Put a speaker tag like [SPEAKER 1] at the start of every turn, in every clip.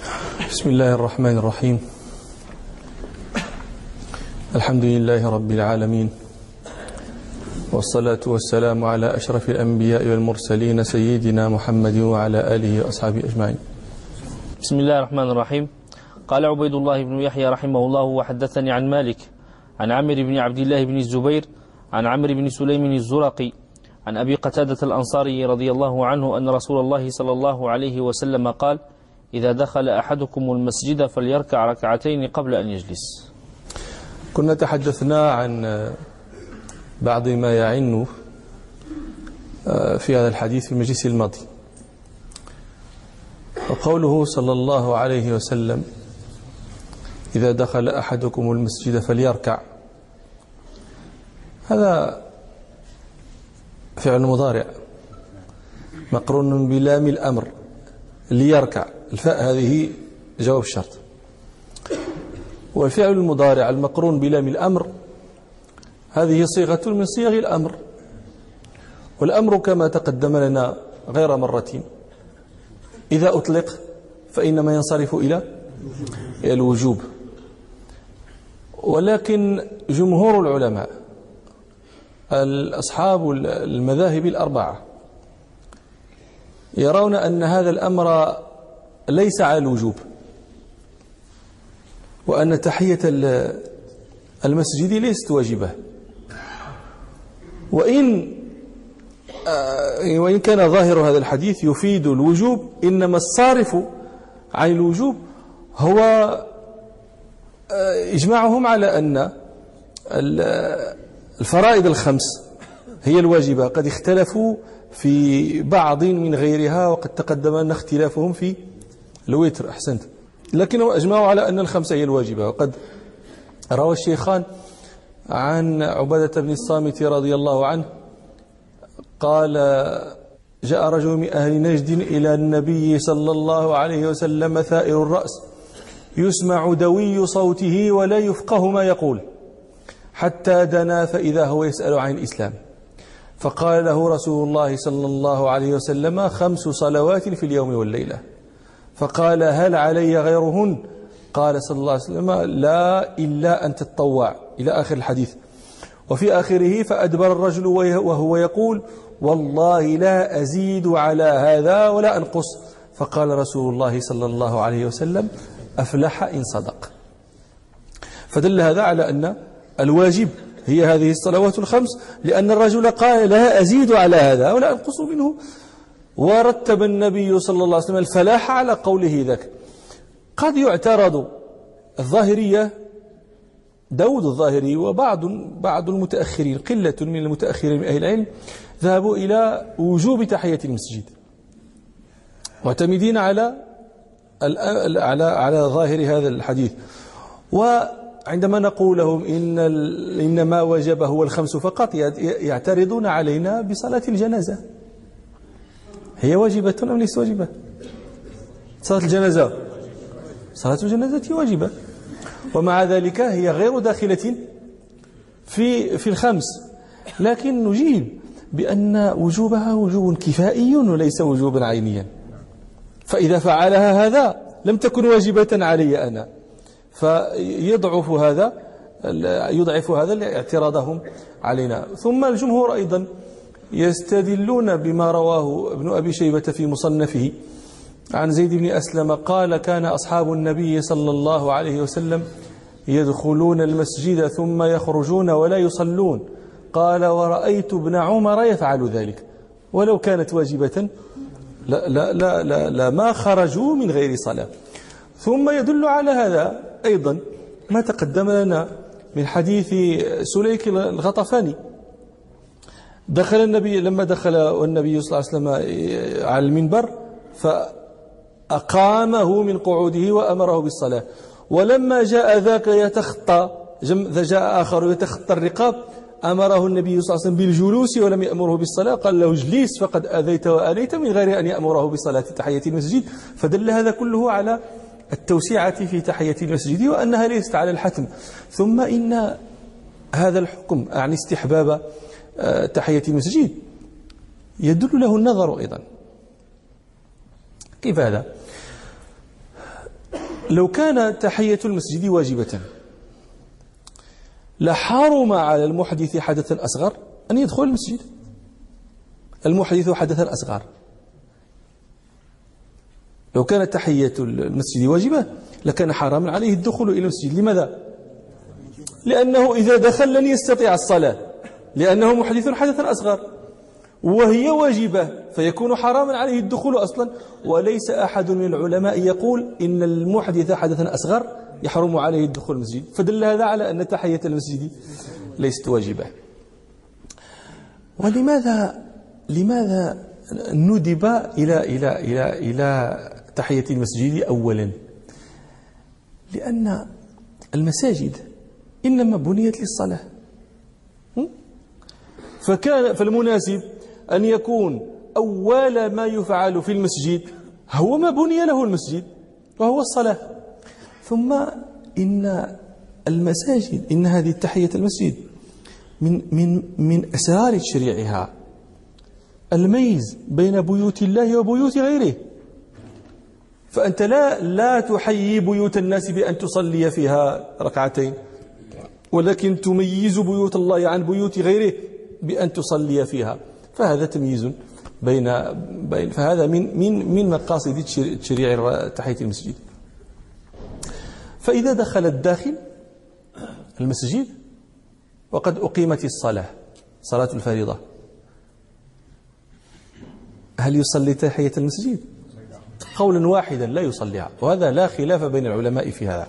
[SPEAKER 1] بسم الله الرحمن الرحيم. الحمد لله رب العالمين. والصلاة والسلام على أشرف الأنبياء والمرسلين سيدنا محمد وعلى آله وأصحابه أجمعين.
[SPEAKER 2] بسم الله الرحمن الرحيم. قال عبيد الله بن يحيى رحمه الله وحدثني عن مالك عن عمرو بن عبد الله بن الزبير عن عمرو بن سليم الزرقي عن أبي قتادة الأنصاري رضي الله عنه أن رسول الله صلى الله عليه وسلم قال إذا دخل أحدكم المسجد فليركع ركعتين قبل أن يجلس.
[SPEAKER 1] كنا تحدثنا عن بعض ما يعن في هذا الحديث في المجلس الماضي. وقوله صلى الله عليه وسلم إذا دخل أحدكم المسجد فليركع. هذا فعل مضارع مقرون بلام الأمر ليركع. الفاء هذه جواب الشرط. والفعل المضارع المقرون بلام الأمر هذه صيغة من صيغ الأمر. والأمر كما تقدم لنا غير مرة. إذا أطلق فإنما ينصرف إلى الوجوب. ولكن جمهور العلماء أصحاب المذاهب الأربعة يرون أن هذا الأمر ليس على الوجوب. وأن تحية المسجد ليست واجبة. وإن وإن كان ظاهر هذا الحديث يفيد الوجوب إنما الصارف عن الوجوب هو إجماعهم على أن الفرائض الخمس هي الواجبة. قد اختلفوا في بعض من غيرها وقد تقدم أن اختلافهم في الوتر أحسنت. لكنهم أجمعوا على أن الخمسة هي الواجبة. وقد روى الشيخان عن عبادة بن الصامت رضي الله عنه قال جاء رجل من أهل نجد إلى النبي صلى الله عليه وسلم ثائر الرأس يسمع دوي صوته ولا يفقه ما يقول حتى دنا فإذا هو يسأل عن الإسلام. فقال له رسول الله صلى الله عليه وسلم خمس صلوات في اليوم والليلة. فقال هل علي غيرهن؟ قال صلى الله عليه وسلم لا إلا أن تتطوع إلى آخر الحديث. وفي آخره فأدبر الرجل وهو يقول والله لا أزيد على هذا ولا أنقص. فقال رسول الله صلى الله عليه وسلم أفلح إن صدق. فدل هذا على أن الواجب هي هذه الصلوات الخمس لأن الرجل قال لا أزيد على هذا ولا أنقص منه. ورتب النبي صلى الله عليه وسلم الفلاح على قوله ذاك. قد يعترض الظاهرية داود الظاهري وبعض بعض المتأخرين قلة من المتأخرين من أهل العلم ذهبوا إلى وجوب تحية المسجد. معتمدين على على على ظاهر هذا الحديث. وعندما نقول لهم إن إن ما وجب هو الخمس فقط يعترضون علينا بصلاة الجنازة. هي واجبة أم ليست واجبة؟ صلاة الجنازة. صلاة الجنازة واجبة. ومع ذلك هي غير داخلة في في الخمس. لكن نجيب بأن وجوبها وجوب كفائي وليس وجوبا عينيا. فإذا فعلها هذا لم تكن واجبة علي أنا. فيضعف هذا يضعف هذا اعتراضهم علينا. ثم الجمهور أيضا يستدلون بما رواه ابن أبي شيبة في مصنفه. عن زيد بن أسلم قال كان أصحاب النبي صلى الله عليه وسلم يدخلون المسجد ثم يخرجون ولا يصلون. قال ورأيت ابن عمر يفعل ذلك. ولو كانت واجبة لا, لا, لا, لا, لا ما خرجوا من غير صلاة. ثم يدل على هذا أيضا ما تقدم لنا من حديث سليك الغطفاني. دخل النبي لما دخل النبي صلى الله عليه وسلم على المنبر فأقامه من قعوده وأمره بالصلاة. ولما جاء ذاك يتخطى جاء آخر يتخطى الرقاب أمره النبي صلى الله عليه وسلم بالجلوس ولم يأمره بالصلاة قال له اجلس فقد أذيت وآليت من غير أن يأمره بصلاة تحية المسجد. فدل هذا كله على التوسعة في تحية المسجد وأنها ليست على الحتم. ثم إن هذا الحكم عن استحباب تحية المسجد. يدل له النظر أيضا. كيف هذا؟ لو كان تحية المسجد واجبة لحرم على المحدث حدثا أصغر أن يدخل المسجد. المحدث حدثا أصغر لو كانت تحية المسجد واجبة لكان حراما عليه الدخول إلى المسجد. لماذا؟ لأنه إذا دخل لن يستطيع الصلاة. لأنه محدث حدثا أصغر. وهي واجبة فيكون حراما عليه الدخول أصلا. وليس أحد من العلماء يقول إن المحدث حدثا أصغر يحرم عليه الدخول المسجد. فدل هذا على أن تحية المسجد ليست واجبة. ولماذا لماذا ندب إلى إلى إلى إلى تحية المسجد أولا؟ لأن المساجد إنما بنيت للصلاة. فكان فالمناسب أن يكون أول ما يفعل في المسجد هو ما بني له المسجد وهو الصلاة. ثم إن المساجد إن هذه التحية المسجد من من من أسرار تشريعها الميز بين بيوت الله وبيوت غيره. فأنت لا لا تحيي بيوت الناس بأن تصلي فيها ركعتين ولكن تميز بيوت الله عن بيوت غيره. بأن تصلي فيها. فهذا تمييز بين بين فهذا من من من مقاصد تشريع تحية المسجد. فإذا دخل الداخل المسجد وقد أقيمت الصلاة صلاة الفريضة. هل يصلي تحية المسجد؟ قولا واحدا لا يصليها. وهذا لا خلاف بين العلماء في هذا.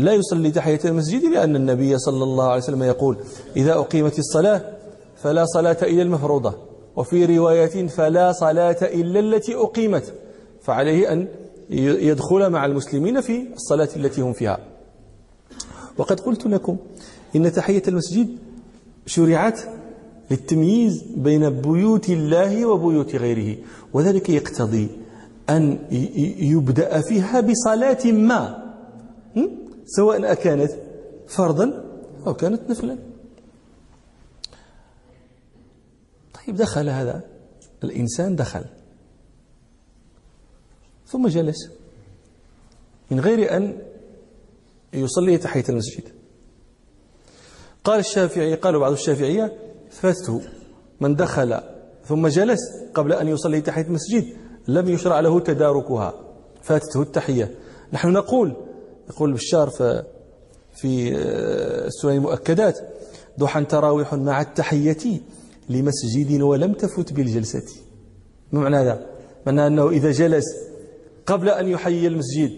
[SPEAKER 1] لا يصلي تحية المسجد لأن النبي صلى الله عليه وسلم يقول إذا أقيمت الصلاة فلا صلاة إلا المفروضة وفي رواية فلا صلاة إلا التي أقيمت. فعليه أن يدخل مع المسلمين في الصلاة التي هم فيها. وقد قلت لكم إن تحية المسجد شرعت للتمييز بين بيوت الله وبيوت غيره وذلك يقتضي أن يبدأ فيها بصلاة ما. سواء أكانت فرضا أو كانت نفلا. طيب دخل هذا الإنسان دخل. ثم جلس. من غير أن يصلي تحية المسجد. قال الشافعي قالوا بعض الشافعية فاته من دخل ثم جلس قبل أن يصلي تحية المسجد لم يشرع له تداركها. فاتته التحية. نحن نقول يقول بشار في السنن المؤكدات ضحى تراويح مع التحية لمسجد ولم تفت بالجلسة ما معنى هذا؟ معنى أنه إذا جلس قبل أن يحيي المسجد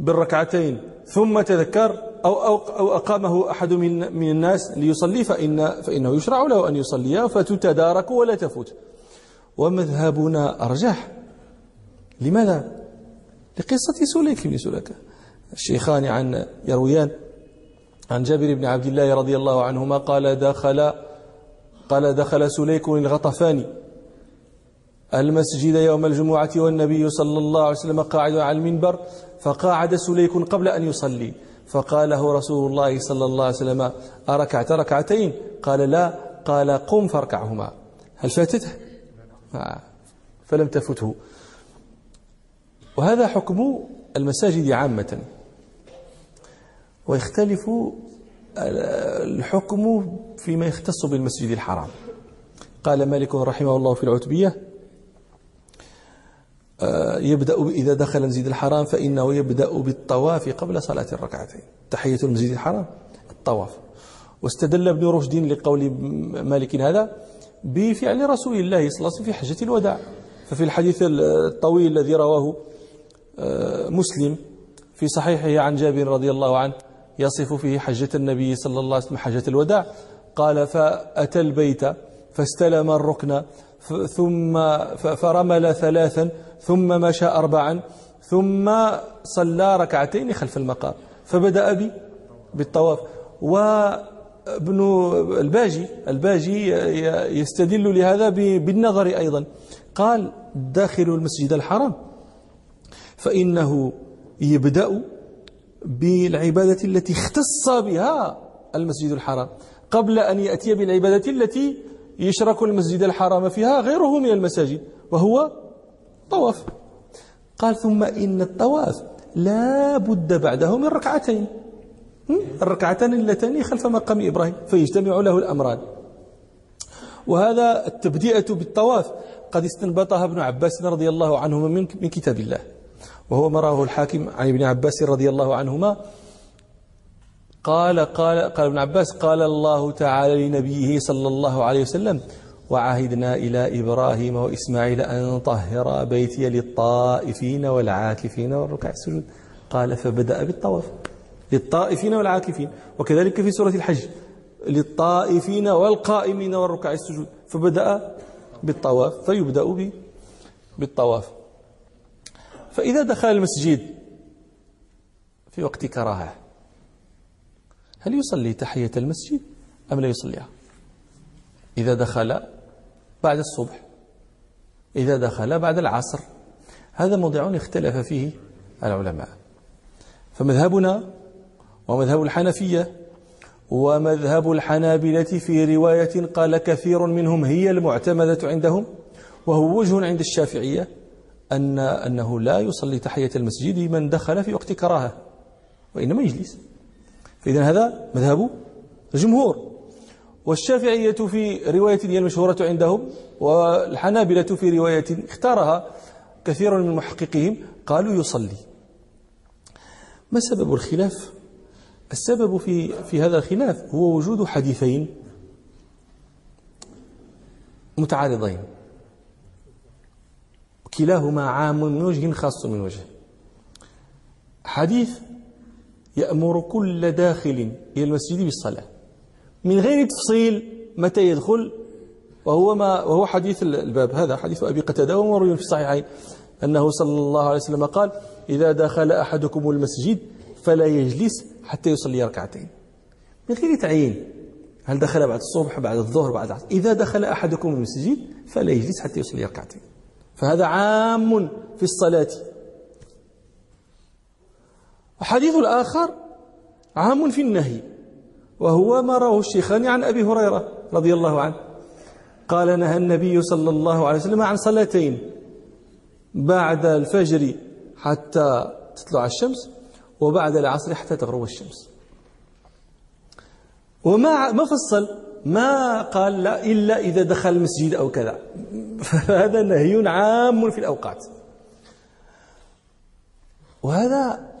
[SPEAKER 1] بالركعتين ثم تذكر أو, أو, أو أقامه أحد من, من الناس ليصلي فإن فإنه يشرع له أن يصلي فتتدارك ولا تفوت ومذهبنا أرجح لماذا؟ لقصة سليك بن سلكة الشيخان عن يرويان عن جابر بن عبد الله رضي الله عنهما قال دخل قال دخل سليك الغطفاني المسجد يوم الجمعة والنبي صلى الله عليه وسلم قاعد على المنبر فقاعد سليك قبل أن يصلي. فقال له رسول الله صلى الله عليه وسلم أركعت ركعتين؟ قال لا. قال قم فاركعهما. هل فاتته؟ آه. فلم تفته. وهذا حكم المساجد عامة. ويختلف الحكم فيما يختص بالمسجد الحرام. قال مالك رحمه الله في العتبية آه، يبدأ إذا دخل المسجد الحرام فإنه يبدأ بالطواف قبل صلاة الركعتين. تحية المسجد الحرام الطواف. واستدل ابن رشد لقول مالك هذا بفعل رسول الله صلى الله عليه وسلم في حجة الوداع. ففي الحديث الطويل الذي رواه آه، مسلم في صحيحه عن جابر رضي الله عنه يصف فيه حجة النبي صلى الله عليه وسلم حجة الوداع. قال فأتى البيت فاستلم الركن ثم فرمل ثلاثا ثم مشى أربعا ثم صلى ركعتين خلف المقام. فبدأ بي بالطواف. وابن الباجي الباجي يستدل لهذا بالنظر أيضا. قال داخل المسجد الحرام. فإنه يبدأ بالعبادة التي اختص بها المسجد الحرام. قبل أن يأتي بالعبادة التي يشرك المسجد الحرام فيها غيره من المساجد وهو طواف. قال ثم إن الطواف لا بد بعده من ركعتين. الركعتان اللتان خلف مقام إبراهيم فيجتمع له الأمران. وهذا التبدئة بالطواف قد استنبطها ابن عباس رضي الله عنهما من كتاب الله. وهو مراه الحاكم عن ابن عباس رضي الله عنهما. قال قال قال ابن عباس قال الله تعالى لنبيه صلى الله عليه وسلم وعهدنا إلى إبراهيم وإسماعيل أن طهر بيتي للطائفين والعاكفين والركع السجود. قال فبدأ بالطواف. للطائفين والعاكفين وكذلك في سورة الحج للطائفين والقائمين والركع السجود. فبدأ بالطواف فيبدأ بالطواف. فإذا دخل المسجد في وقت كراهة هل يصلي تحية المسجد أم لا يصليها؟ إذا دخل بعد الصبح إذا دخل بعد العصر هذا موضع اختلف فيه العلماء. فمذهبنا ومذهب الحنفية ومذهب الحنابلة في رواية قال كثير منهم هي المعتمدة عندهم وهو وجه عند الشافعية أن أنه لا يصلي تحية المسجد من دخل في وقت كراهة وإنما يجلس. فإذا هذا مذهب الجمهور. والشافعية في رواية هي المشهورة عندهم والحنابلة في رواية اختارها كثير من محققهم قالوا يصلي. ما سبب الخلاف؟ السبب في في هذا الخلاف هو وجود حديثين متعارضين. كلاهما عام من وجه خاص من وجه. حديث يأمر كل داخل إلى المسجد بالصلاة. من غير تفصيل متى يدخل؟ وهو ما وهو حديث الباب. هذا حديث أبي قتادة ومروي في الصحيحين. أنه صلى الله عليه وسلم قال إذا دخل أحدكم المسجد فلا يجلس حتى يصلي ركعتين. من غير تعيين. هل دخل بعد الصبح بعد الظهر بعد العصر؟ إذا دخل أحدكم المسجد فلا يجلس حتى يصلي ركعتين. فهذا عام في الصلاة. الحديث الآخر عام في النهي وهو ما رواه الشيخان عن أبي هريرة رضي الله عنه. قال نهى النبي صلى الله عليه وسلم عن صلاتين بعد الفجر حتى تطلع الشمس وبعد العصر حتى تغرب الشمس. وما ما فصل؟ ما قال لا إلا إذا دخل المسجد أو كذا. فهذا نهي عام في الأوقات. وهذا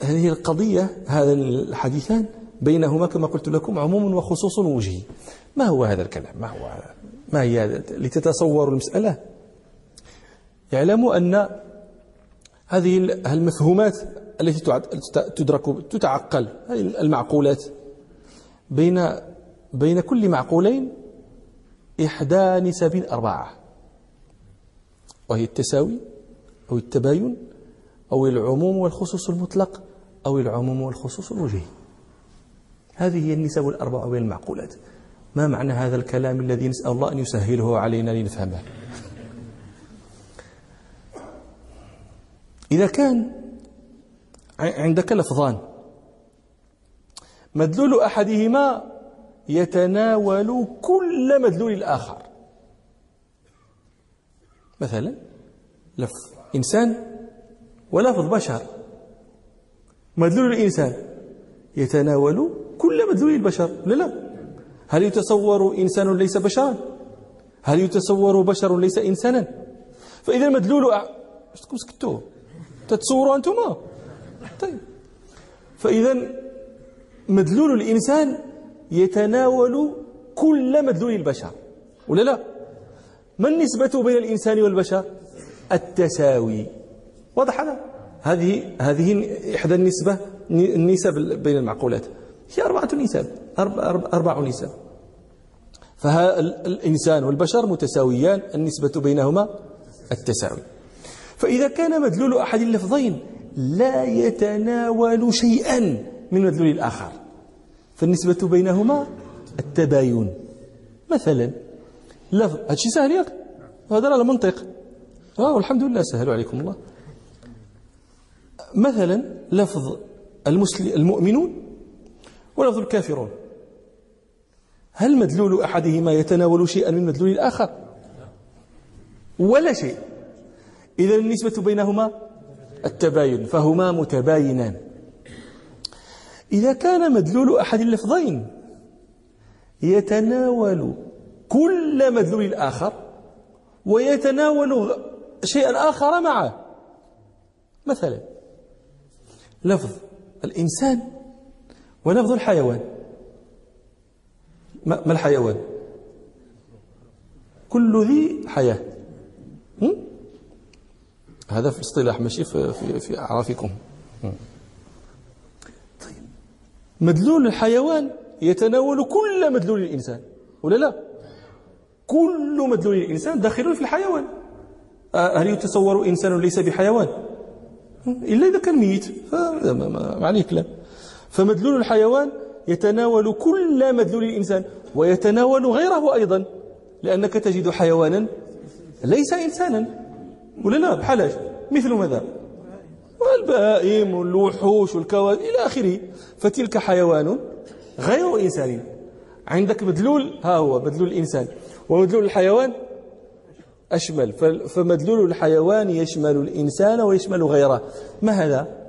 [SPEAKER 1] هذه القضية هذا الحديثان بينهما كما قلت لكم عموم وخصوص وجهي ما هو هذا الكلام؟ ما هو هذا ما هي لتتصوروا المسألة. اعلموا أن هذه المفهومات التي تدرك تتعقل المعقولات بين بين كل معقولين إحدى نسب أربعة. وهي التساوي أو التباين أو العموم والخصوص المطلق أو العموم والخصوص الوجهي. هذه هي النسب الأربع بين المعقولات. ما معنى هذا الكلام الذي نسأل الله أن يسهله علينا لنفهمه؟ إذا كان عندك لفظان مدلول أحدهما يتناول كل مدلول الآخر. مثلا لفظ إنسان ولفظ بشر. مدلول الإنسان يتناول كل مدلول البشر لا لا؟ هل يتصور إنسان ليس بشرا؟ هل يتصور بشر ليس إنسانا؟ فإذا مدلول أ... سكتوا تتصوروا أنتما طيب. فإذا مدلول الإنسان يتناول كل مدلول البشر. ولا لا؟ ما النسبة بين الإنسان والبشر؟ التساوي. واضح هذا؟ هذه هذه إحدى النسبة النسب بين المعقولات. هي أربعة نسب أربع, نسب. فالإنسان والبشر متساويان النسبة بينهما التساوي. فإذا كان مدلول أحد اللفظين لا يتناول شيئا من مدلول الآخر. فالنسبة بينهما التباين. مثلا لفظ هذا شيء سهل ياك. هذا على منطق آه والحمد لله سهل عليكم الله. مثلا لفظ المسلم المؤمنون ولفظ الكافرون. هل مدلول أحدهما يتناول شيئا من مدلول الآخر؟ ولا شيء. إذا النسبة بينهما التباين فهما متباينان. إذا كان مدلول أحد اللفظين يتناول كل مدلول الآخر ويتناول شيئا آخر معه. مثلا لفظ الإنسان ولفظ الحيوان. ما الحيوان؟ كل ذي حياة. هذا في الاصطلاح ماشي في, في, في أعرافكم. مدلول الحيوان يتناول كل مدلول الإنسان ولا لا؟ كل مدلول الإنسان داخل في الحيوان. هل يتصور إنسان ليس بحيوان؟ إلا إذا كان ميت ما عليه كلام فمدلول الحيوان يتناول كل مدلول الإنسان ويتناول غيره أيضا لأنك تجد حيوانا ليس إنسانا. ولا لا؟ بحالاش مثل ماذا؟ والبهائم والوحوش والكواكب إلى آخره. فتلك حيوان غير إنسان. عندك مدلول ها هو مدلول الإنسان. ومدلول الحيوان؟ أشمل. فمدلول الحيوان يشمل الإنسان ويشمل غيره. ما هذا؟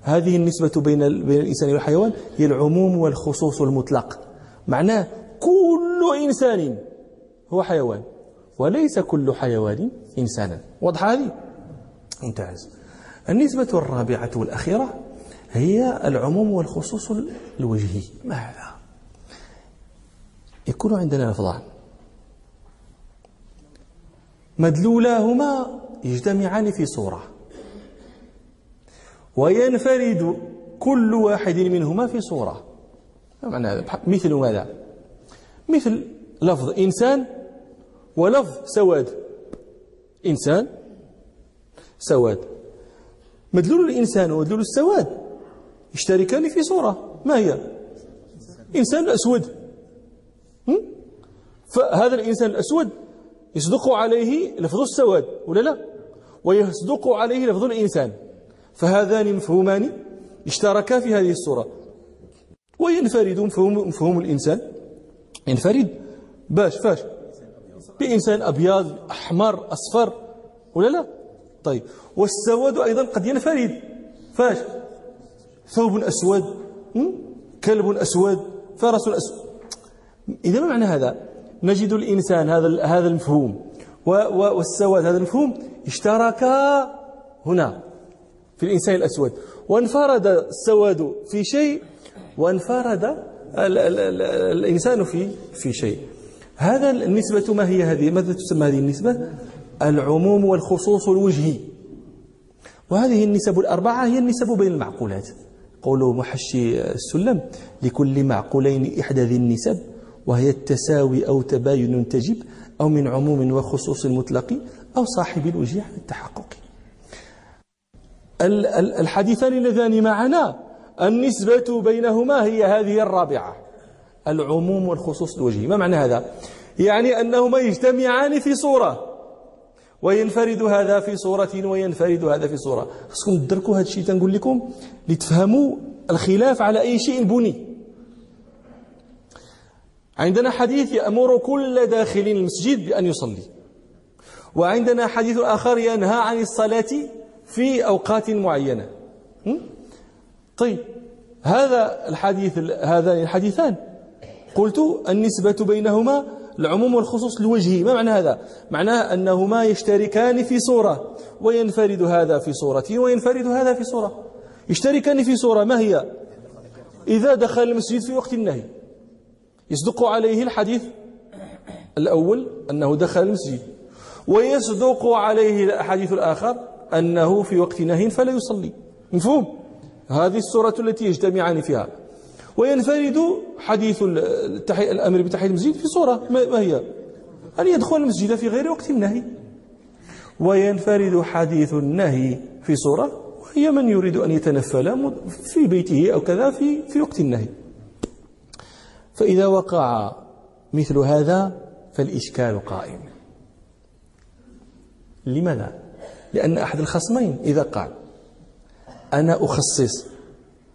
[SPEAKER 1] هذه النسبة بين بين الإنسان والحيوان هي العموم والخصوص المطلق. معناه كل إنسان هو حيوان وليس كل حيوان إنسانا. واضح هذه؟ ممتاز. النسبة الرابعة والأخيرة هي العموم والخصوص الوجهي. ما هذا؟ يكون عندنا لفظان مدلولاهما يجتمعان في صورة. وينفرد كل واحد منهما في صورة. معنى هذا؟ مثل ماذا؟ مثل لفظ إنسان ولفظ سواد. إنسان سواد. مدلول الإنسان ومدلول السواد. يشتركان في صورة. ما هي؟ إنسان أسود فهذا الإنسان الأسود يصدق عليه لفظ السواد ولا لا؟ ويصدق عليه لفظ الإنسان. فهذان مفهومان اشتركا في هذه الصورة. وينفرد مفهوم, مفهوم الإنسان. ينفرد. باش فاش بإنسان أبيض أحمر أصفر ولا لا؟ طيب. والسواد أيضا قد ينفرد. فاش؟ ثوب أسود. كلب أسود. فرس أسود. إذا ما معنى هذا؟ نجد الإنسان هذا هذا المفهوم. والسواد هذا المفهوم اشتركا هنا في الإنسان الأسود. وانفرد السواد في شيء وانفرد الإنسان في في شيء. هذا النسبة ما هي هذه؟ ماذا تسمى هذه النسبة؟ العموم والخصوص الوجهي. وهذه النسب الأربعة هي النسب بين المعقولات. قوله محشي السلم لكل معقولين إحدى ذي النسب وهي التساوي أو تباين تجب أو من عموم وخصوص مطلق أو صاحب الوجه التحقق. الحديثان اللذان معنا النسبة بينهما هي هذه الرابعة العموم والخصوص الوجهي. ما معنى هذا؟ يعني أنهما يجتمعان في صورة. وينفرد هذا في صورة وينفرد هذا في صورة. خصكم تدركوا هذا الشيء تنقول لكم لتفهموا الخلاف على أي شيء بني. عندنا حديث يأمر كل داخل المسجد بأن يصلي. وعندنا حديث آخر ينهى عن الصلاة في أوقات معينة. طيب هذا الحديث هذان الحديثان. قلت النسبة بينهما العموم والخصوص الوجهي ما معنى هذا؟ معناه أنهما يشتركان في صورة وينفرد هذا في صورة وينفرد هذا في صورة. يشتركان في صورة ما هي؟ إذا دخل المسجد في وقت النهي. يصدق عليه الحديث الأول أنه دخل المسجد. ويصدق عليه الحديث الآخر أنه في وقت نهي فلا يصلي. مفهوم؟ هذه الصورة التي يجتمعان فيها. وينفرد حديث الأمر بتحية المسجد في صورة. ما هي؟ أن يدخل المسجد في غير وقت النهي. وينفرد حديث النهي في صورة. وهي من يريد أن يتنفل في بيته أو كذا في في وقت النهي. فإذا وقع مثل هذا فالإشكال قائم. لماذا؟ لأن أحد الخصمين إذا قال أنا أخصص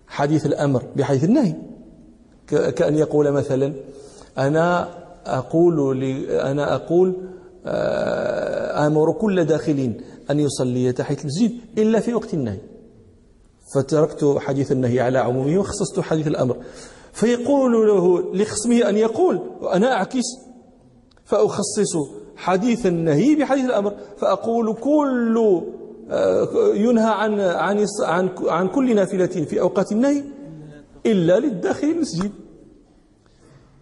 [SPEAKER 1] حديث الأمر بحيث النهي. كأن يقول مثلا أنا أقول أنا أقول آه، آمر كل داخل أن يصلي تحية المسجد إلا في وقت النهي. فتركت حديث النهي على عمومه وخصصت حديث الأمر. فيقول له لخصمه أن يقول وأنا أعكس فأخصص حديث النهي بحديث الأمر. فأقول كل آه، ينهى عن عن عن عن كل نافلة في أوقات النهي إلا للداخل المسجد.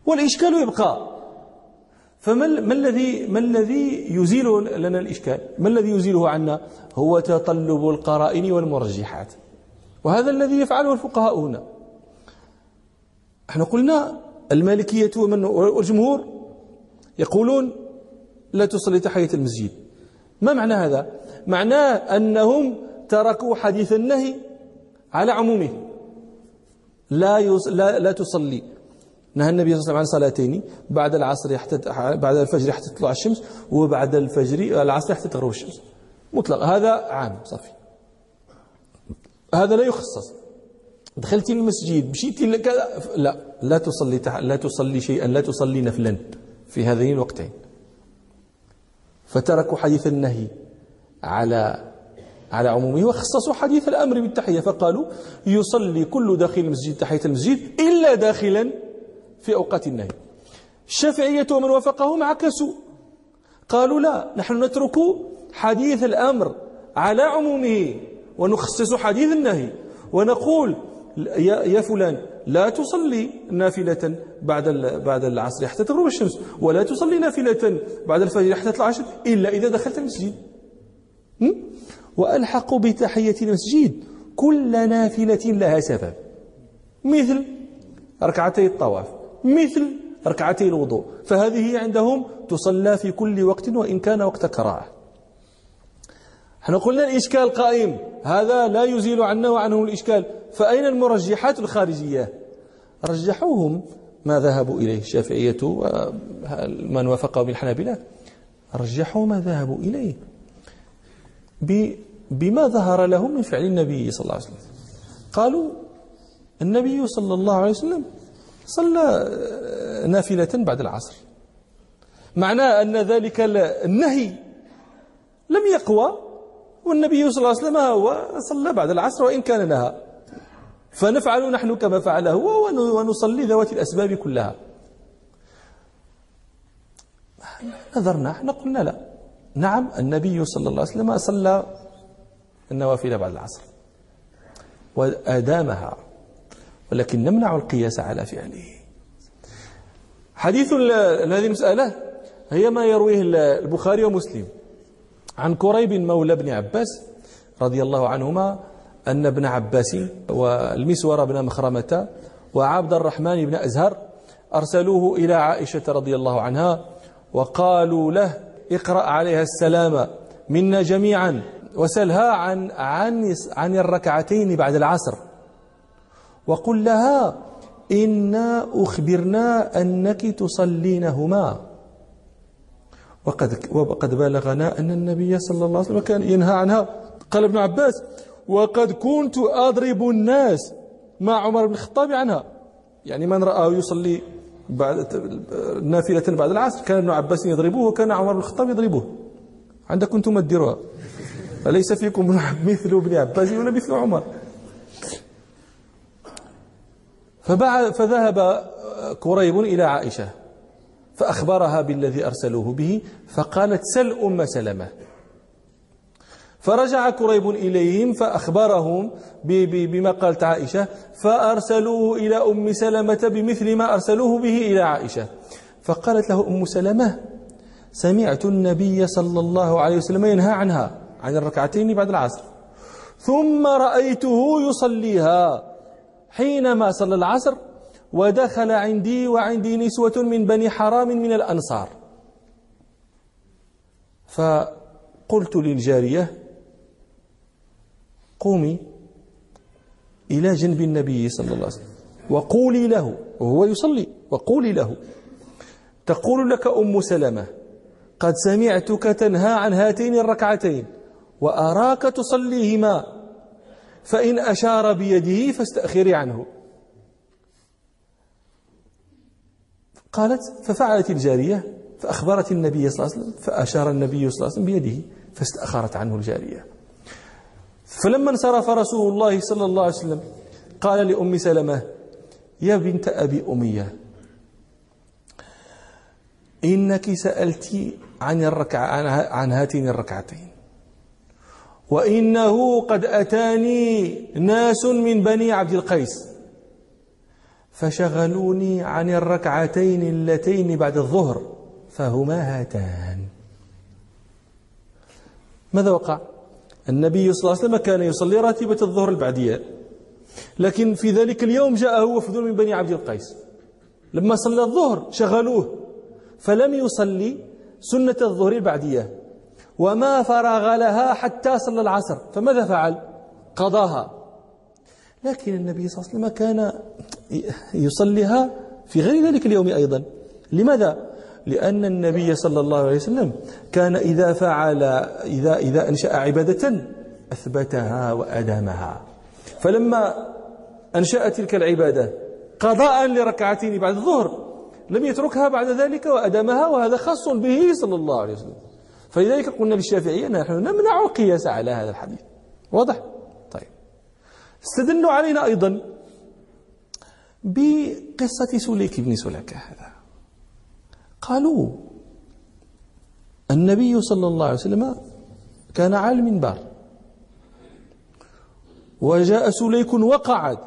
[SPEAKER 1] والإشكال يبقى. فما ما الذي ما الذي يزيل لنا الإشكال؟ ما الذي يزيله عنا؟ هو تطلب القرائن والمرجحات. وهذا الذي يفعله الفقهاء هنا. إحنا قلنا المالكية والجمهور يقولون لا تصلي تحية المسجد. ما معنى هذا؟ معناه أنهم تركوا حديث النهي على عمومه لا. لا لا تصلي. نهى النبي صلى الله عليه وسلم عن صلاتين. بعد العصر حتى بعد الفجر حتى تطلع الشمس وبعد الفجر العصر حتى تغرب الشمس. مطلق. هذا عام صافي. هذا لا يخصص. دخلتي المسجد مشيتي لكذا لا. لا تصلي. لا تصلي شيئا لا تصلي نفلا في هذين الوقتين. فتركوا حديث النهي على على عمومه وخصصوا حديث الأمر بالتحية فقالوا يصلي كل داخل المسجد تحية المسجد إلا داخلا في أوقات النهي. الشافعية ومن وافقهم عكسوا قالوا لا نحن نترك حديث الأمر على عمومه ونخصص حديث النهي ونقول يا فلان لا تصلي نافلة بعد بعد العصر حتى تغرب الشمس ولا تصلي نافلة بعد الفجر حتى تطلع الشمس إلا إذا دخلت المسجد. وألحقوا بتحية المسجد كل نافلة لها سبب. مثل ركعتي الطواف مثل ركعتي الوضوء فهذه عندهم تصلى في كل وقت وإن كان وقت كراهة. إحنا قلنا الإشكال قائم هذا لا يزيل عنا وعنه الإشكال. فأين المرجحات الخارجية؟ رجحوهم ما ذهبوا إليه الشافعية ومن وافقه بالحنابلة رجحوا ما ذهبوا إليه. بما ظهر لهم من فعل النبي صلى الله عليه وسلم. قالوا النبي صلى الله عليه وسلم صلى نافلة بعد العصر. معناه أن ذلك النهي لم يقوى والنبي صلى الله عليه وسلم هو صلى بعد العصر وإن كان نهى. فنفعل نحن كما فعل هو ونصلي ذوات الأسباب كلها. نظرنا إحنا قلنا لا. نعم النبي صلى الله عليه وسلم صلى النوافل بعد العصر. وأدامها ولكن نمنع القياس على فعله. حديث هذه المسألة هي ما يرويه البخاري ومسلم عن كريب مولى ابن عباس رضي الله عنهما أن ابن عباس والمسور بن مخرمة وعبد الرحمن بن أزهر أرسلوه إلى عائشة رضي الله عنها وقالوا له اقرأ عليها السلام منا جميعا. وسلها عن عن عن الركعتين بعد العصر. وقل لها إنا أخبرنا أنك تصلينهما. وقد وقد بلغنا أن النبي صلى الله عليه وسلم كان ينهى عنها. قال ابن عباس وقد كنت أضرب الناس مع عمر بن الخطاب عنها. يعني من رآه يصلي بعد نافلة بعد العصر كان ابن عباس يضربه وكان عمر بن الخطاب يضربه. عندكم أنتم الدروها أليس فيكم مثل ابن عباس؟ ولا مثل عمر. فذهب كريب إلى عائشة فأخبرها بالذي أرسلوه به فقالت سل أم سلمة. فرجع كريب إليهم فأخبرهم بما قالت عائشة فأرسلوه إلى أم سلمة بمثل ما أرسلوه به إلى عائشة. فقالت له أم سلمة سمعت النبي صلى الله عليه وسلم ينهى عنها. عن الركعتين بعد العصر. ثم رأيته يصليها حينما صلى العصر ودخل عندي وعندي نسوة من بني حرام من الأنصار. فقلت للجارية قومي إلى جنب النبي صلى الله عليه وسلم وقولي له وهو يصلي وقولي له تقول لك أم سلمة قد سمعتك تنهى عن هاتين الركعتين. وأراك تصليهما فإن أشار بيده فاستأخري عنه. قالت ففعلت الجارية فأخبرت النبي صلى الله عليه وسلم فأشار النبي صلى الله عليه وسلم بيده فاستأخرت عنه الجارية. فلما انصرف رسول الله صلى الله عليه وسلم قال لأم سلمة يا بنت أبي أمية إنك سألت عن الركعة عن هاتين الركعتين. وإنه قد أتاني ناس من بني عبد القيس فشغلوني عن الركعتين اللتين بعد الظهر فهما هاتان. ماذا وقع؟ النبي صلى الله عليه وسلم كان يصلي راتبة الظهر البعدية لكن في ذلك اليوم جاءه وفد من بني عبد القيس. لما صلى الظهر شغلوه فلم يصلي سنة الظهر البعدية. وما فرغ لها حتى صلى العصر. فماذا فعل؟ قضاها. لكن النبي صلى الله عليه وسلم كان يصليها في غير ذلك اليوم أيضا. لماذا؟ لأن النبي صلى الله عليه وسلم كان إذا فعل إذا إذا أنشأ عبادة أثبتها وأدامها. فلما أنشأ تلك العبادة قضاء لركعتين بعد الظهر لم يتركها بعد ذلك وأدامها وهذا خاص به صلى الله عليه وسلم. فلذلك قلنا للشافعية نحن نمنع القياس على هذا الحديث. واضح؟ طيب. استدلوا علينا أيضا بقصة سليك بن سلكة هذا. قالوا النبي صلى الله عليه وسلم كان على المنبر وجاء سليك وقعد.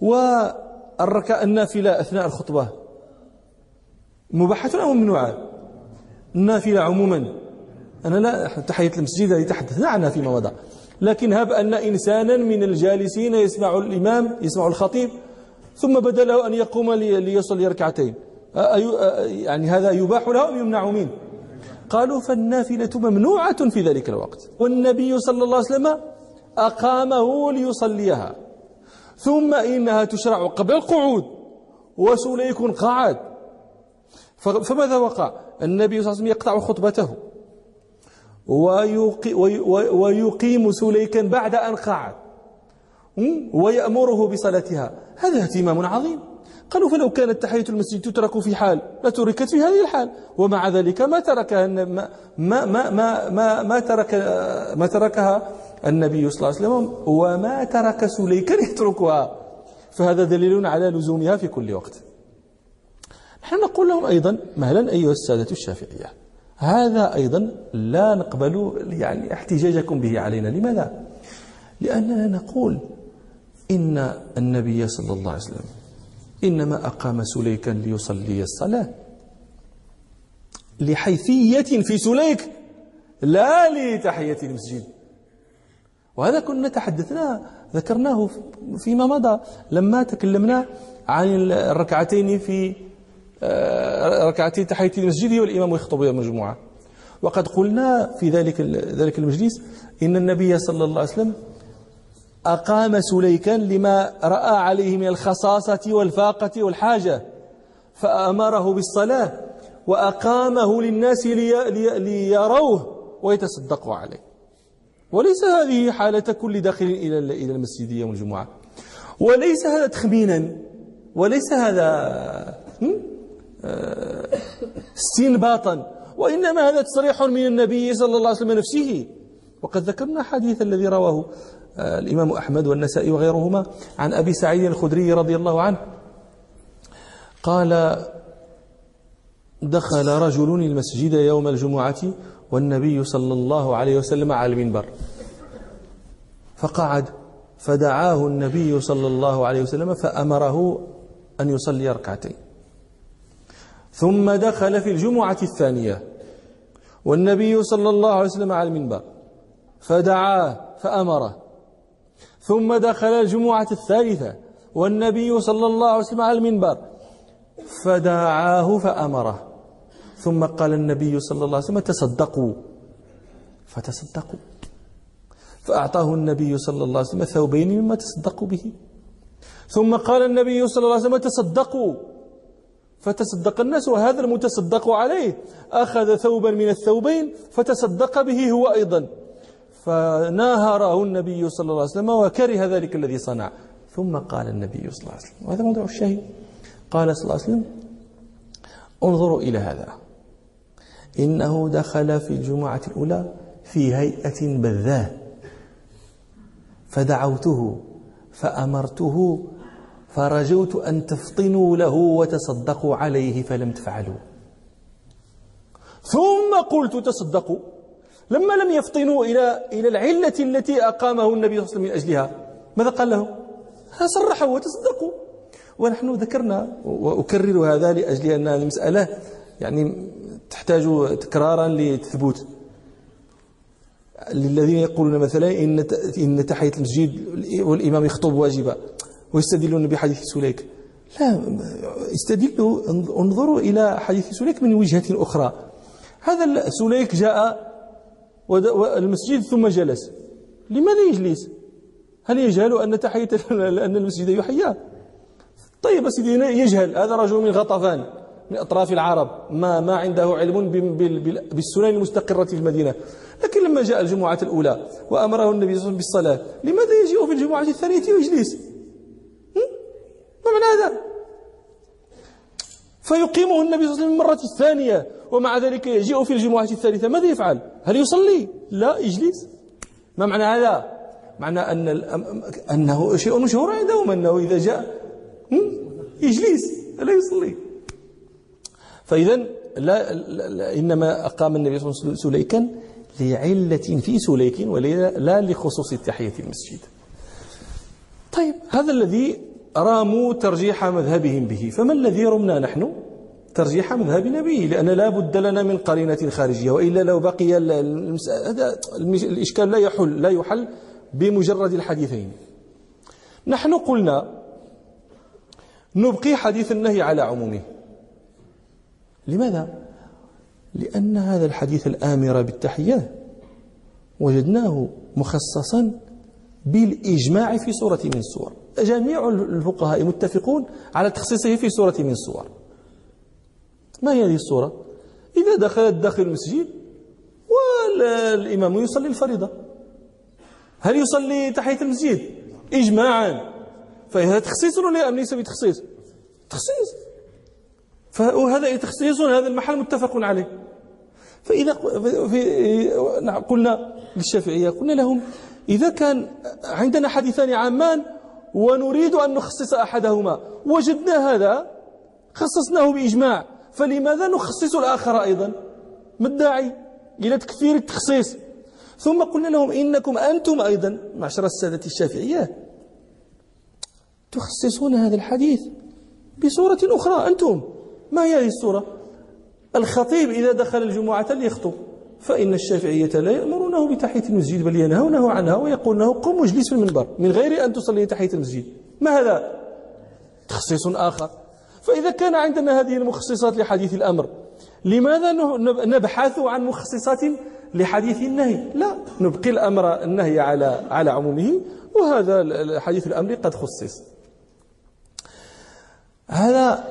[SPEAKER 1] والركع النافلة أثناء الخطبة مباحة أو ممنوعة النافلة عموما. أنا لا تحية المسجد الذي تحدثنا عنها فيما مضى لكن هب أن إنسانا من الجالسين يسمع الإمام يسمع الخطيب ثم بدا له أن يقوم ليصلي ركعتين. يعني هذا يباح له أم يمنع منه. قالوا فالنافلة ممنوعة في ذلك الوقت. والنبي صلى الله عليه وسلم أقامه ليصليها. ثم إنها تشرع قبل القعود وسليك قعد فماذا وقع؟ النبي صلى الله عليه وسلم يقطع خطبته. ويقيم سليكا بعد أن قعد. ويأمره بصلاتها. هذا اهتمام عظيم. قالوا فلو كانت تحية المسجد تترك في حال لتركت في هذه الحال. ومع ذلك ما تركها ما ما ما ما, ما ترك ما تركها النبي صلى الله عليه وسلم. وما ترك سليكا يتركها. فهذا دليل على لزومها في كل وقت. نحن نقول لهم أيضا مهلا أيها السادة الشافعية هذا أيضا لا نقبل يعني احتجاجكم به علينا لماذا؟ لأننا نقول إن النبي صلى الله عليه وسلم إنما أقام سليكا ليصلي الصلاة لحيثية في سليك لا لتحية المسجد وهذا كنا تحدثنا ذكرناه فيما مضى لما تكلمنا عن الركعتين في ركعتين تحية المسجد والإمام يخطب يوم الجمعة. وقد قلنا في ذلك ذلك المجلس إن النبي صلى الله عليه وسلم أقام سليكا لما رأى عليه من الخصاصة والفاقة والحاجة فأمره بالصلاة وأقامه للناس لي لي ليروه ويتصدقوا عليه. وليس هذه حالة كل داخل إلى إلى المسجد يوم الجمعة. وليس هذا تخمينا وليس هذا آه، استنباطا وإنما هذا تصريح من النبي صلى الله عليه وسلم نفسه. وقد ذكرنا حديث الذي رواه آه، الإمام أحمد والنسائي وغيرهما عن أبي سعيد الخدري رضي الله عنه. قال دخل رجل المسجد يوم الجمعة والنبي صلى الله عليه وسلم على المنبر. فقعد فدعاه النبي صلى الله عليه وسلم فأمره أن يصلي ركعتين. ثم دخل في الجمعة الثانية. والنبي صلى الله عليه وسلم على المنبر. فدعاه فأمره. ثم دخل الجمعة الثالثة. والنبي صلى الله عليه وسلم على المنبر. فدعاه فأمره. ثم قال النبي صلى الله عليه وسلم تصدقوا. فتصدقوا. فأعطاه النبي صلى الله عليه وسلم ثوبين مما تصدقوا به. ثم قال النبي صلى الله عليه وسلم تصدقوا. فتصدق الناس وهذا المتصدق عليه. أخذ ثوبا من الثوبين فتصدق به هو أيضا. فناهره النبي صلى الله عليه وسلم وكره ذلك الذي صنع. ثم قال النبي صلى الله عليه وسلم وهذا موضوع الشاهد قال صلى الله عليه وسلم انظروا إلى هذا. إنه دخل في الجمعة الأولى في هيئة بذاه فدعوته فأمرته فرجوت أن تفطنوا له وتصدقوا عليه فلم تفعلوا. ثم قلت تصدقوا. لما لم يفطنوا إلى إلى العلة التي أقامه النبي صلى الله عليه وسلم من أجلها ماذا قال له صرحوا وتصدقوا. ونحن ذكرنا وأكرر هذا لأجل أن المسألة يعني تحتاج تكرارا لتثبت للذين يقولون مثلا إن إن تحية المسجد والإمام يخطب واجبة ويستدلون بحديث سليك. لا استدلوا انظروا إلى حديث سليك من وجهة أخرى. هذا سليك جاء المسجد ثم جلس. لماذا يجلس؟ هل يجهل أن تحية أن المسجد يحيى طيب سيدي يجهل. هذا رجل من غطفان من أطراف العرب. ما ما عنده علم بالسنن المستقرة في المدينة. لكن لما جاء الجمعة الأولى وأمره النبي صلى الله عليه وسلم بالصلاة لماذا يجيء في الجمعة الثانية ويجلس ما معنى هذا؟ فيقيمه النبي صلى الله عليه وسلم المرة الثانية ومع ذلك يجيء في الجمعة الثالثة. ماذا يفعل؟ هل يصلي؟ لا يجلس. ما معنى هذا؟ معنى أن أنه شيء مشهور عندهم أنه إذا جاء يجلس لا يصلي. فإذا لا, لا إنما أقام النبي صلى الله عليه وسلم سليكا لعلة في سليك ولا لخصوص تحية المسجد. طيب هذا الذي راموا ترجيح مذهبهم به. فما الذي رمنا نحن؟ ترجيح مذهبنا به لأن لا بد لنا من قرينة خارجية وإلا لو بقي هذا الإشكال لا يحل لا يحل بمجرد الحديثين. نحن قلنا نبقي حديث النهي على عمومه. لماذا؟ لأن هذا الحديث الآمر بالتحية وجدناه مخصصا بالإجماع في سورة من السور جميع الفقهاء متفقون على تخصيصه في سورة من السور ما هي هذه السورة؟ إذا دخلت داخل المسجد والإمام يصلي الفريضة هل يصلي تحية المسجد؟ إجماعا فهذا تخصيص ولا ليس بتخصيص؟ تخصيص فهذا تخصيص هذا المحل متفق عليه فإذا في قلنا للشافعية قلنا لهم إذا كان عندنا حديثان عامان ونريد أن نخصص أحدهما. وجدنا هذا خصصناه بإجماع. فلماذا نخصص الآخر أيضا؟ ما الداعي إلى تكثير التخصيص؟ ثم قلنا لهم إنكم أنتم أيضا معشر السادة الشافعية تخصصون هذا الحديث بصورة أخرى. أنتم ما هي هذه الصورة؟ الخطيب إذا دخل الجمعة ليخطب فإن الشافعية لا يأمرونه بتحية المسجد بل ينهونه عنها ويقول له قم واجلس في المنبر من غير أن تصلي تحية المسجد. ما هذا؟ تخصيص آخر. فإذا كان عندنا هذه المخصصات لحديث الأمر لماذا نبحث عن مخصصات لحديث النهي؟ لا نبقي الأمر النهي على على عمومه وهذا حديث الأمر قد خصص. هذا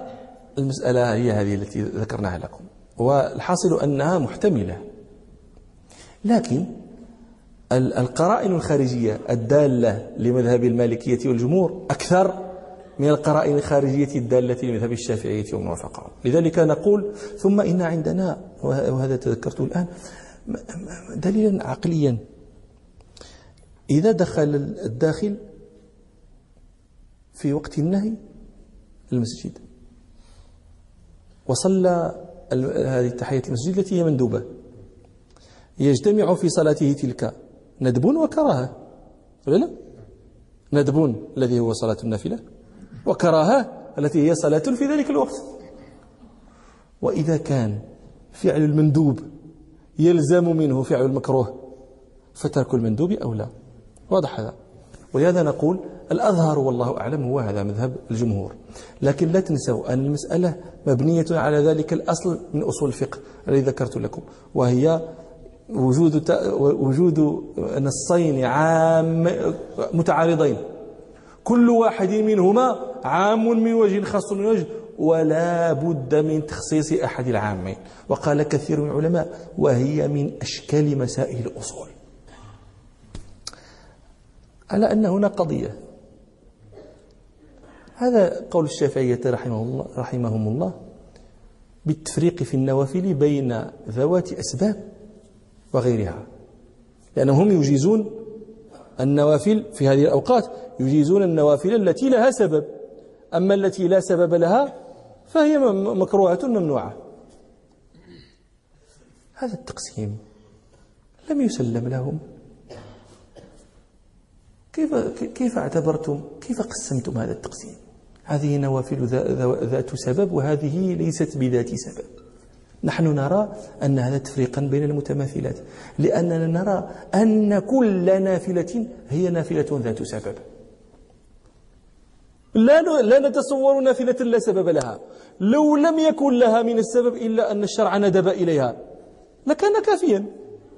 [SPEAKER 1] المسألة هي هذه التي ذكرناها لكم والحاصل أنها محتملة. لكن القرائن الخارجية الدالة لمذهب المالكية والجمهور أكثر من القرائن الخارجية الدالة لمذهب الشافعية والموافقة لذلك نقول ثم إن عندنا وهذا تذكرته الآن دليلا عقليا. إذا دخل الداخل في وقت النهي المسجد وصلى هذه تحية المسجد التي هي مندوبة يجتمع في صلاته تلك. ندب وكراهة. ولا لا؟ ندب الذي هو صلاة النافلة. وكراهة التي هي صلاة في ذلك الوقت. وإذا كان فعل المندوب يلزم منه فعل المكروه فترك المندوب أولى واضح هذا. ولهذا نقول الأظهر والله أعلم هو هذا مذهب الجمهور. لكن لا تنسوا أن المسألة مبنية على ذلك الأصل من أصول الفقه الذي ذكرت لكم وهي وجود وجود نصين عام متعارضين. كل واحد منهما عام من وجه خاص من وجه ولا بد من تخصيص أحد العامين. وقال كثير من العلماء وهي من أشكال مسائل الأصول. على أن هنا قضية. هذا قول الشافعية رحمه الله رحمهم الله بالتفريق في النوافل بين ذوات أسباب. وغيرها. لأنهم يجيزون النوافل في هذه الأوقات يجيزون النوافل التي لها سبب. أما التي لا سبب لها فهي مكروهة ممنوعة. هذا التقسيم لم يسلم لهم. كيف كيف اعتبرتم كيف قسمتم هذا التقسيم؟ هذه نوافل ذات سبب وهذه ليست بذات سبب. نحن نرى أن هذا تفريقا بين المتماثلات لأننا نرى أن كل نافلة هي نافلة ذات سبب. لا لا نتصور نافلة لا سبب لها. لو لم يكن لها من السبب إلا أن الشرع ندب إليها. لكان كافيا.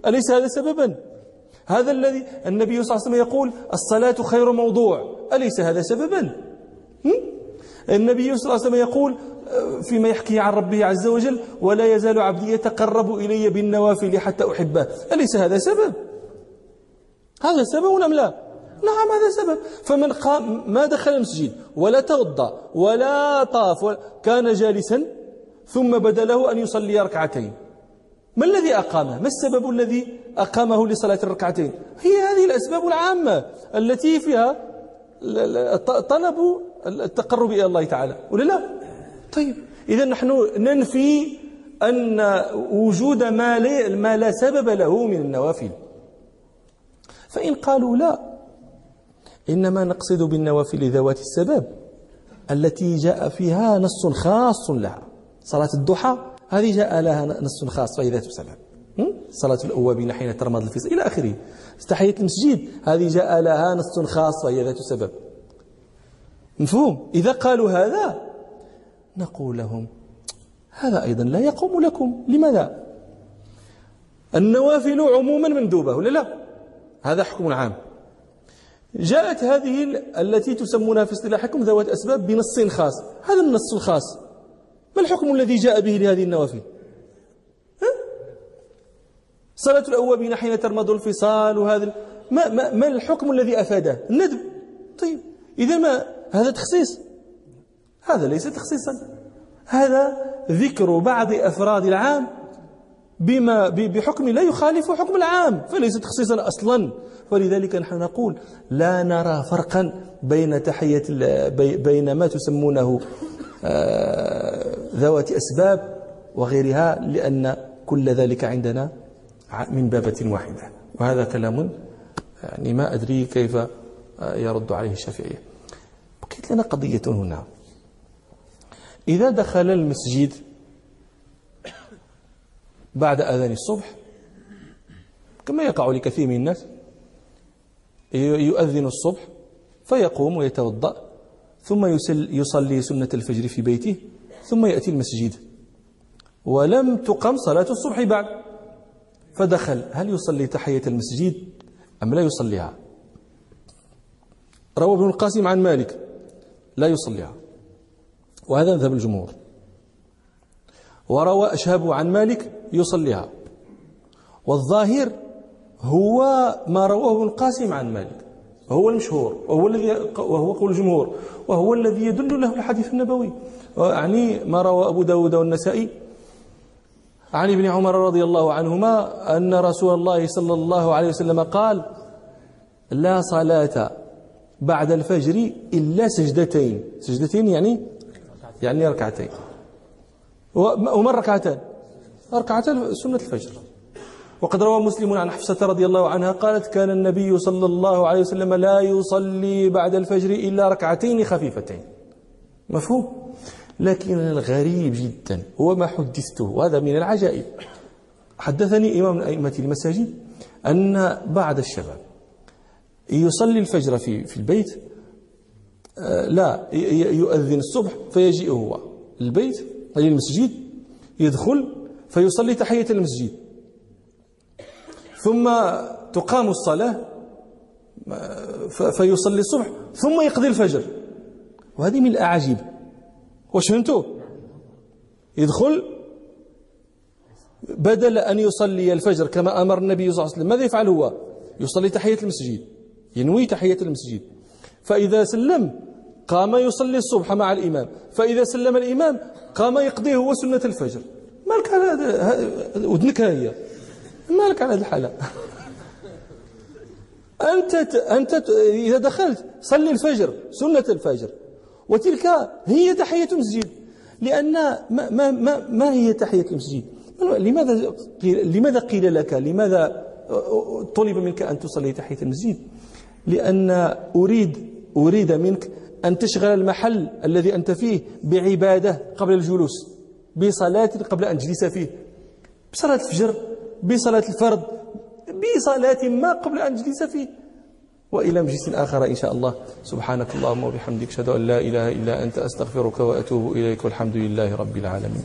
[SPEAKER 1] أليس هذا سببا؟ هذا الذي النبي صلى الله عليه وسلم يقول الصلاة خير موضوع. أليس هذا سببا؟ النبي صلى الله عليه وسلم يقول فيما يحكي عن ربه عز وجل ولا يزال عبدي يتقرب إلي بالنوافل حتى أحبه. أليس هذا سبب؟ هذا سبب أم لا؟ نعم هذا سبب. فمن قام ما دخل المسجد ولا توضا ولا طاف كان جالسا ثم بدا له أن يصلي ركعتين. ما الذي أقامه؟ ما السبب الذي أقامه لصلاة الركعتين؟ هي هذه الأسباب العامة التي فيها طلب التقرب إلى الله تعالى ولا لا؟ طيب إذا نحن ننفي أن وجود ما, ما لا سبب له من النوافل. فإن قالوا لا إنما نقصد بالنوافل ذوات السبب التي جاء فيها نص خاص لها. صلاة الضحى هذه جاء لها نص خاص وهي ذات سبب صلاة الأوابين حين ترمض الفصل إلى آخره. استحية المسجد هذه جاء لها نص خاص وهي ذات سبب. مفهوم؟ إذا قالوا هذا نقول لهم هذا أيضا لا يقوم لكم. لماذا؟ النوافل عموما مندوبة ولا لا؟ هذا حكم عام. جاءت هذه التي تسمونها في اصطلاحكم ذوات أسباب بنص خاص. هذا النص الخاص. ما الحكم الذي جاء به لهذه النوافل؟ صلاة الأوابين حين ترمض الفصال وهذا ما, ما, ما الحكم الذي أفاده؟ الندب. طيب إذا ما هذا تخصيص. هذا ليس تخصيصا. هذا ذكر بعض أفراد العام بما بحكم لا يخالف حكم العام فليس تخصيصا أصلا. ولذلك نحن نقول لا نرى فرقا بين تحية بين ما تسمونه آه، ذوات أسباب وغيرها لأن كل ذلك عندنا من بابة واحدة. وهذا كلام يعني ما أدري كيف آه، يرد عليه الشافعية بقيت لنا قضية هنا. إذا دخل المسجد بعد أذان الصبح كما يقع لكثير من الناس يؤذن الصبح فيقوم ويتوضأ ثم يصلي سنة الفجر في بيته ثم يأتي المسجد. ولم تقم صلاة الصبح بعد فدخل. هل يصلي تحية المسجد أم لا يصليها؟ روى ابن القاسم عن مالك لا يصليها. وهذا مذهب الجمهور. وروى أشهب عن مالك يصليها. والظاهر هو ما رواه ابن القاسم عن مالك. وهو المشهور وهو الذي وهو قول الجمهور. وهو الذي يدل له الحديث النبوي. يعني ما روى أبو داود والنسائي عن ابن عمر رضي الله عنهما أن رسول الله صلى الله عليه وسلم قال لا صلاة بعد الفجر إلا سجدتين. سجدتين يعني يعني ركعتين. وما الركعتان؟ ركعتان سنة الفجر. وقد روى مسلم عن حفصة رضي الله عنها قالت كان النبي صلى الله عليه وسلم لا يصلي بعد الفجر إلا ركعتين خفيفتين. مفهوم؟ لكن الغريب جدا هو ما حدثته وهذا من العجائب. حدثني إمام أئمة المساجد أن بعض الشباب يصلي الفجر في في البيت لا يؤذن الصبح فيجيء هو. البيت أي المسجد يدخل فيصلي تحية المسجد. ثم تقام الصلاة فيصلي الصبح ثم يقضي الفجر. وهذه من الأعاجيب. واش فهمتوا يدخل بدل أن يصلي الفجر كما أمر النبي صلى الله عليه وسلم. ماذا يفعل هو؟ يصلي تحية المسجد ينوي تحية المسجد. فإذا سلم قام يصلي الصبح مع الإمام. فإذا سلم الإمام قام يقضيه هو سنة الفجر. مالك على هذا ودنك هي. مالك على هذه الحالة. أنت أنت إذا دخلت صلي الفجر سنة الفجر. وتلك هي تحية المسجد. لأن ما, ما, ما, ما هي تحية المسجد؟ لماذا قيل, لماذا قيل لك؟ لماذا طلب منك أن تصلي تحية المسجد؟ لأن أريد أريد منك أن تشغل المحل الذي أنت فيه بعبادة قبل الجلوس بصلاة قبل أن تجلس فيه بصلاة الفجر بصلاة الفرض بصلاة ما قبل أن تجلس فيه. وإلى مجلس آخر إن شاء الله. سبحانك اللهم وبحمدك أشهد أن لا إله إلا أنت أستغفرك وأتوب إليك والحمد لله رب العالمين.